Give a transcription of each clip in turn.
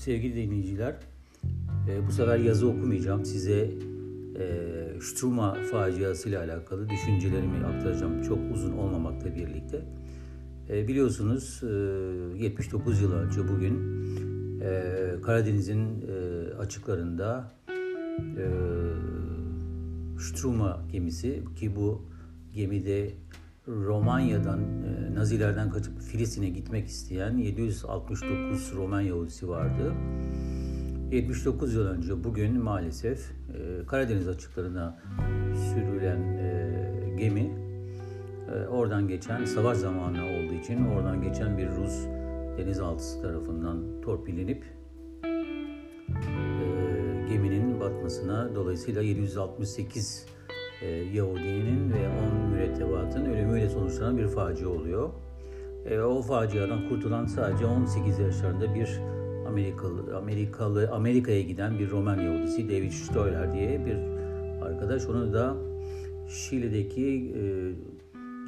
sevgili dinleyiciler, e, bu sefer yazı okumayacağım. Size e, Struma faciası ile alakalı düşüncelerimi aktaracağım. Çok uzun olmamakla birlikte. E, biliyorsunuz e, 79 yıl önce bugün e, Karadeniz'in e, açıklarında e, Struma gemisi ki bu gemide Romanya'dan, e, Nazilerden kaçıp Filistin'e gitmek isteyen 769 Roman Yahudisi vardı. 79 yıl önce bugün maalesef e, Karadeniz açıklarına sürülen e, gemi oradan geçen savaş zamanı olduğu için oradan geçen bir Rus denizaltısı tarafından torpillenip geminin batmasına dolayısıyla 768 e, Yahudinin ve 10 mürettebatın ölümüyle sonuçlanan bir facia oluyor. E, o faciadan kurtulan sadece 18 yaşlarında bir Amerikalı, Amerikalı Amerika'ya giden bir Roman Yahudisi David Stoller diye bir arkadaş. Onu da Şili'deki e,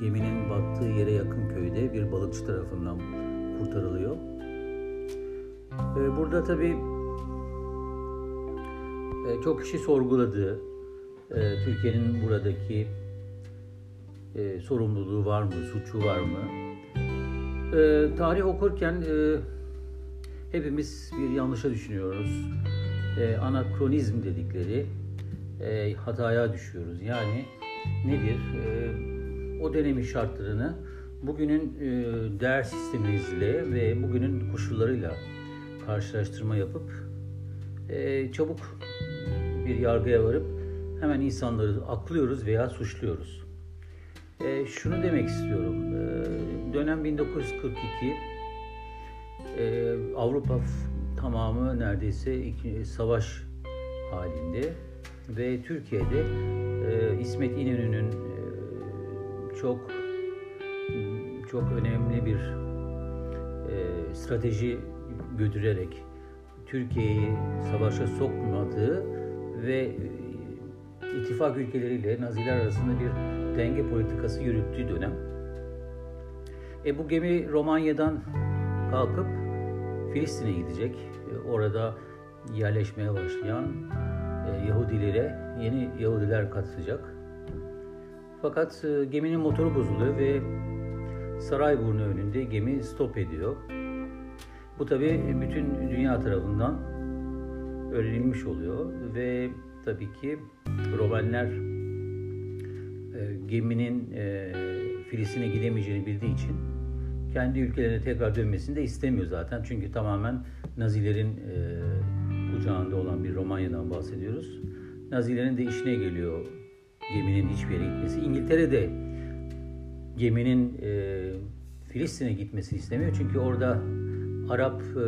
geminin battığı yere yakın köyde bir balıkçı tarafından kurtarılıyor. E, burada tabii e, çok kişi sorguladı e, Türkiye'nin buradaki e, sorumluluğu var mı, suçu var mı? E, tarih okurken e, hepimiz bir yanlışa düşünüyoruz. E, anakronizm dedikleri e, hataya düşüyoruz. Yani nedir? E, o dönemin şartlarını bugünün e, değer sistemimizle ve bugünün koşullarıyla karşılaştırma yapıp e, çabuk bir yargıya varıp hemen insanları aklıyoruz veya suçluyoruz. E, şunu demek istiyorum. E, dönem 1942 e, Avrupa tamamı neredeyse savaş halinde ve Türkiye'de e, İsmet İnönü'nün e, çok çok önemli bir e, strateji götürerek Türkiye'yi savaşa sokmadığı ve ittifak ülkeleriyle Naziler arasında bir denge politikası yürüttüğü dönem. E bu gemi Romanya'dan kalkıp Filistin'e gidecek. E, orada yerleşmeye başlayan e, Yahudilere yeni Yahudiler katılacak. Fakat e, geminin motoru bozuluyor ve Sarayburnu önünde gemi stop ediyor. Bu tabi bütün dünya tarafından öğrenilmiş oluyor ve tabii ki Romanlar e, geminin e, Filistin'e gidemeyeceğini bildiği için kendi ülkelerine tekrar dönmesini de istemiyor zaten. Çünkü tamamen Nazilerin e, kucağında olan bir Romanya'dan bahsediyoruz. Nazilerin de işine geliyor geminin hiçbir yere gitmesi. İngiltere de geminin e, Filistin'e gitmesini istemiyor. Çünkü orada Arap e,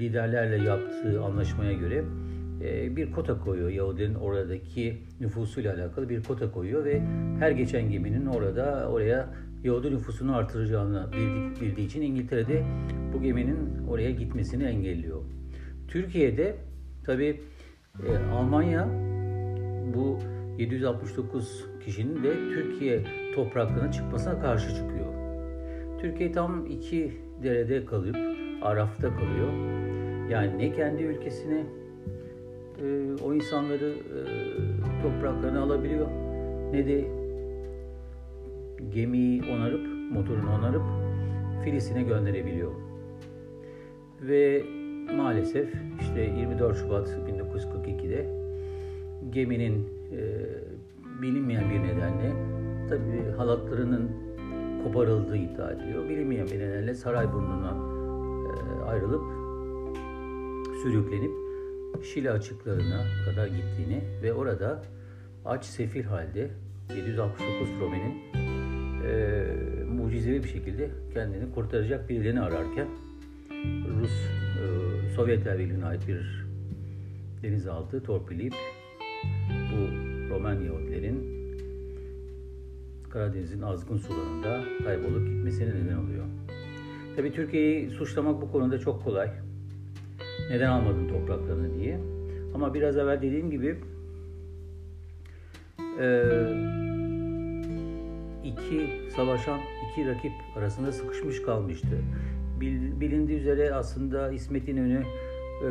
liderlerle yaptığı anlaşmaya göre bir kota koyuyor. Yahudilerin oradaki nüfusuyla alakalı bir kota koyuyor ve her geçen geminin orada oraya Yahudi nüfusunu artıracağını bildik, bildiği için İngiltere'de bu geminin oraya gitmesini engelliyor. Türkiye'de tabi e, Almanya bu 769 kişinin de Türkiye topraklarına çıkmasına karşı çıkıyor. Türkiye tam iki derede kalıp Araf'ta kalıyor. Yani ne kendi ülkesine e, o insanları e, topraklarına alabiliyor ne de gemiyi onarıp, motorunu onarıp Filistin'e gönderebiliyor. Ve maalesef işte 24 Şubat 1942'de geminin e, bilinmeyen bir nedenle tabi halatlarının koparıldığı iddia ediliyor. Bilinmeyen bir nedenle Sarayburnu'na e, ayrılıp sürüklenip Şili açıklarına kadar gittiğini ve orada aç sefil halde 769 Rome'nin e, mucizevi bir şekilde kendini kurtaracak birilerini ararken Rus e, Sovyetler Birliği'ne ait bir denizaltı torpileyip bu Roman Yahudilerin Karadeniz'in azgın sularında kaybolup gitmesine neden oluyor. Tabii Türkiye'yi suçlamak bu konuda çok kolay neden almadın topraklarını diye. Ama biraz evvel dediğim gibi iki savaşan iki rakip arasında sıkışmış kalmıştı. bilindiği üzere aslında İsmet İnönü e,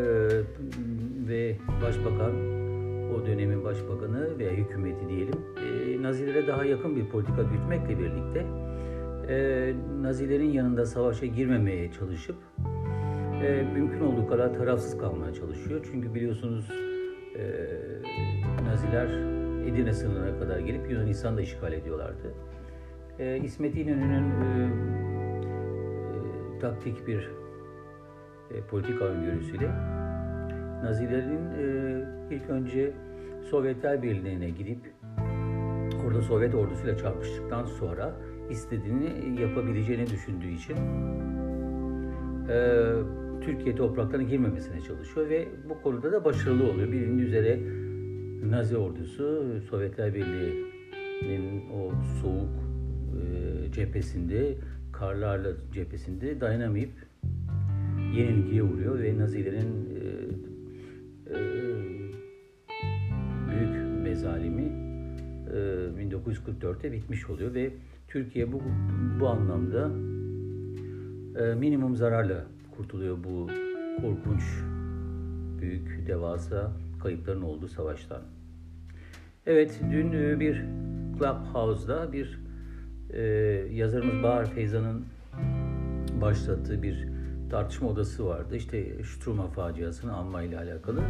ve Başbakan, o dönemin Başbakanı veya hükümeti diyelim, e, Nazilere daha yakın bir politika gütmekle birlikte e, Nazilerin yanında savaşa girmemeye çalışıp e, mümkün olduğu kadar tarafsız kalmaya çalışıyor. Çünkü biliyorsunuz e, Naziler Edirne sınırına kadar gelip Yunanistan'ı da işgal ediyorlardı. E, İsmet İnönü'nün e, e, taktik bir e, politika öngörüsüyle Nazilerin e, ilk önce Sovyetler Birliği'ne gidip orada Sovyet ordusuyla çarpıştıktan sonra istediğini yapabileceğini düşündüğü için e, Türkiye topraklarına girmemesine çalışıyor ve bu konuda da başarılı oluyor. Bilindiği üzere Nazi ordusu Sovyetler Birliği'nin o soğuk e, cephesinde, karlarla cephesinde dayanamayıp yenilgiye uğruyor ve Nazilerin e, e, büyük mezalimi e, 1944'te bitmiş oluyor ve Türkiye bu bu anlamda e, minimum zararla kurtuluyor bu korkunç, büyük, devasa kayıpların olduğu savaştan. Evet, dün e, bir Clubhouse'da bir e, yazarımız Bahar Feyza'nın başlattığı bir tartışma odası vardı. İşte Struma faciasını anmayla alakalı.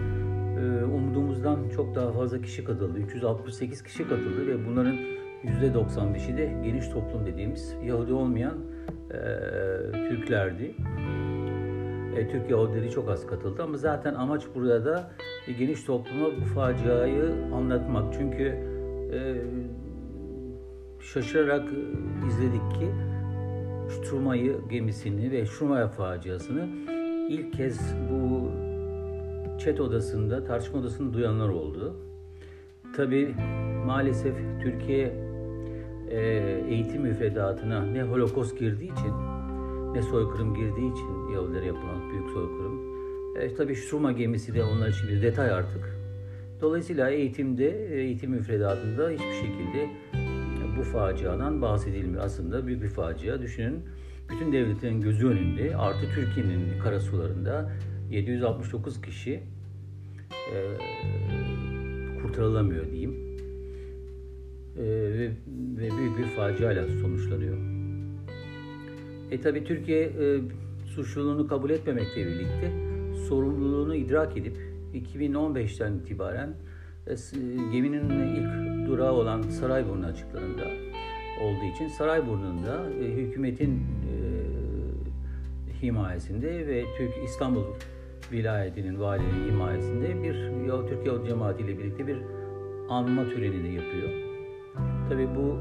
E, umduğumuzdan çok daha fazla kişi katıldı. 368 kişi katıldı ve bunların %95'i de geniş toplum dediğimiz Yahudi olmayan e, Türklerdi. E, Türk Yahudileri çok az katıldı ama zaten amaç burada da e, geniş topluma bu faciayı anlatmak. Çünkü e, şaşırarak izledik ki Struma'yı gemisini ve Strumaya faciasını ilk kez bu chat odasında, tartışma odasında duyanlar oldu. Tabi maalesef Türkiye e, eğitim müfredatına ne holokost girdiği için ne soykırım girdiği için Yahudilere yapılan büyük soykırım. E, tabii Struma gemisi de onlar için bir detay artık. Dolayısıyla eğitimde, eğitim müfredatında hiçbir şekilde bu faciadan bahsedilmiyor. Aslında büyük bir facia. Düşünün bütün devletlerin gözü önünde artı Türkiye'nin karasularında 769 kişi e, kurtarılamıyor diyeyim. E, ve, ve büyük bir faciayla sonuçlanıyor. E tabi Türkiye e, suçluluğunu kabul etmemekle birlikte sorumluluğunu idrak edip 2015'ten itibaren e, geminin ilk durağı olan Sarayburnu açıklarında olduğu için Sarayburnu'nda e, hükümetin e, himayesinde ve Türk İstanbul vilayetinin valinin himayesinde bir ya Türk Yahudi cemaati ile birlikte bir anma töreni de yapıyor. Tabi bu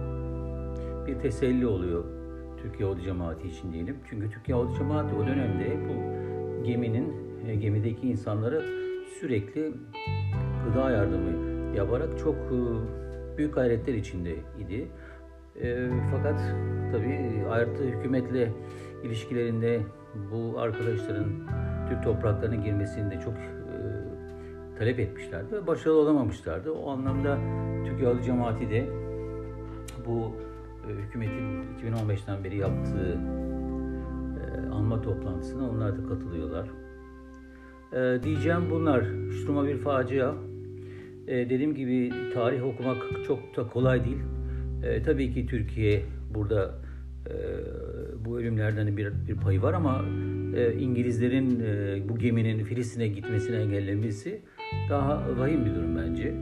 bir teselli oluyor Türk Yahudi cemaati için diyelim. Çünkü Türk Yahudi cemaati o dönemde bu geminin e, gemideki insanlara sürekli gıda yardımı yaparak çok e, büyük gayretler içinde idi. E, fakat tabi artı hükümetle ilişkilerinde bu arkadaşların Türk topraklarına girmesini de çok e, talep etmişlerdi ve başarılı olamamışlardı. O anlamda Türk Yahudi Cemaati de bu hükümetin 2015'ten beri yaptığı e, anma toplantısına onlar da katılıyorlar. E, diyeceğim bunlar. Şuruma bir facia. E, dediğim gibi tarih okumak çok da kolay değil. E, tabii ki Türkiye burada e, bu ölümlerden bir, bir payı var ama e, İngilizlerin e, bu geminin Filistin'e gitmesini engellemesi daha vahim bir durum bence.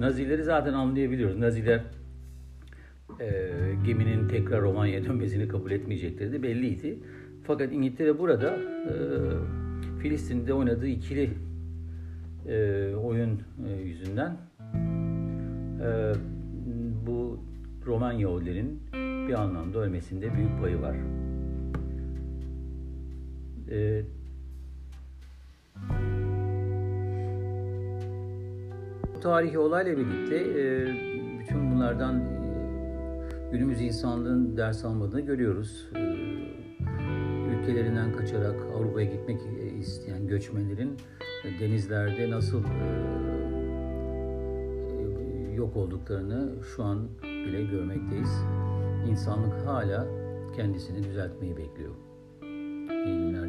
Nazileri zaten anlayabiliyoruz. Naziler e, geminin tekrar Romanya'ya dönmesini kabul etmeyecekleri de belliydi. Fakat İngiltere burada e, Filistin'de oynadığı ikili e, oyun e, yüzünden e, bu Roman Yahudilerin bir anlamda ölmesinde büyük payı var. E, tarihi olayla birlikte e, bütün bunlardan günümüz insanlığın ders almadığını görüyoruz. E, ülkelerinden kaçarak Avrupa'ya gitmek isteyen göçmenlerin denizlerde nasıl yok olduklarını şu an bile görmekteyiz. İnsanlık hala kendisini düzeltmeyi bekliyor. İyi günler.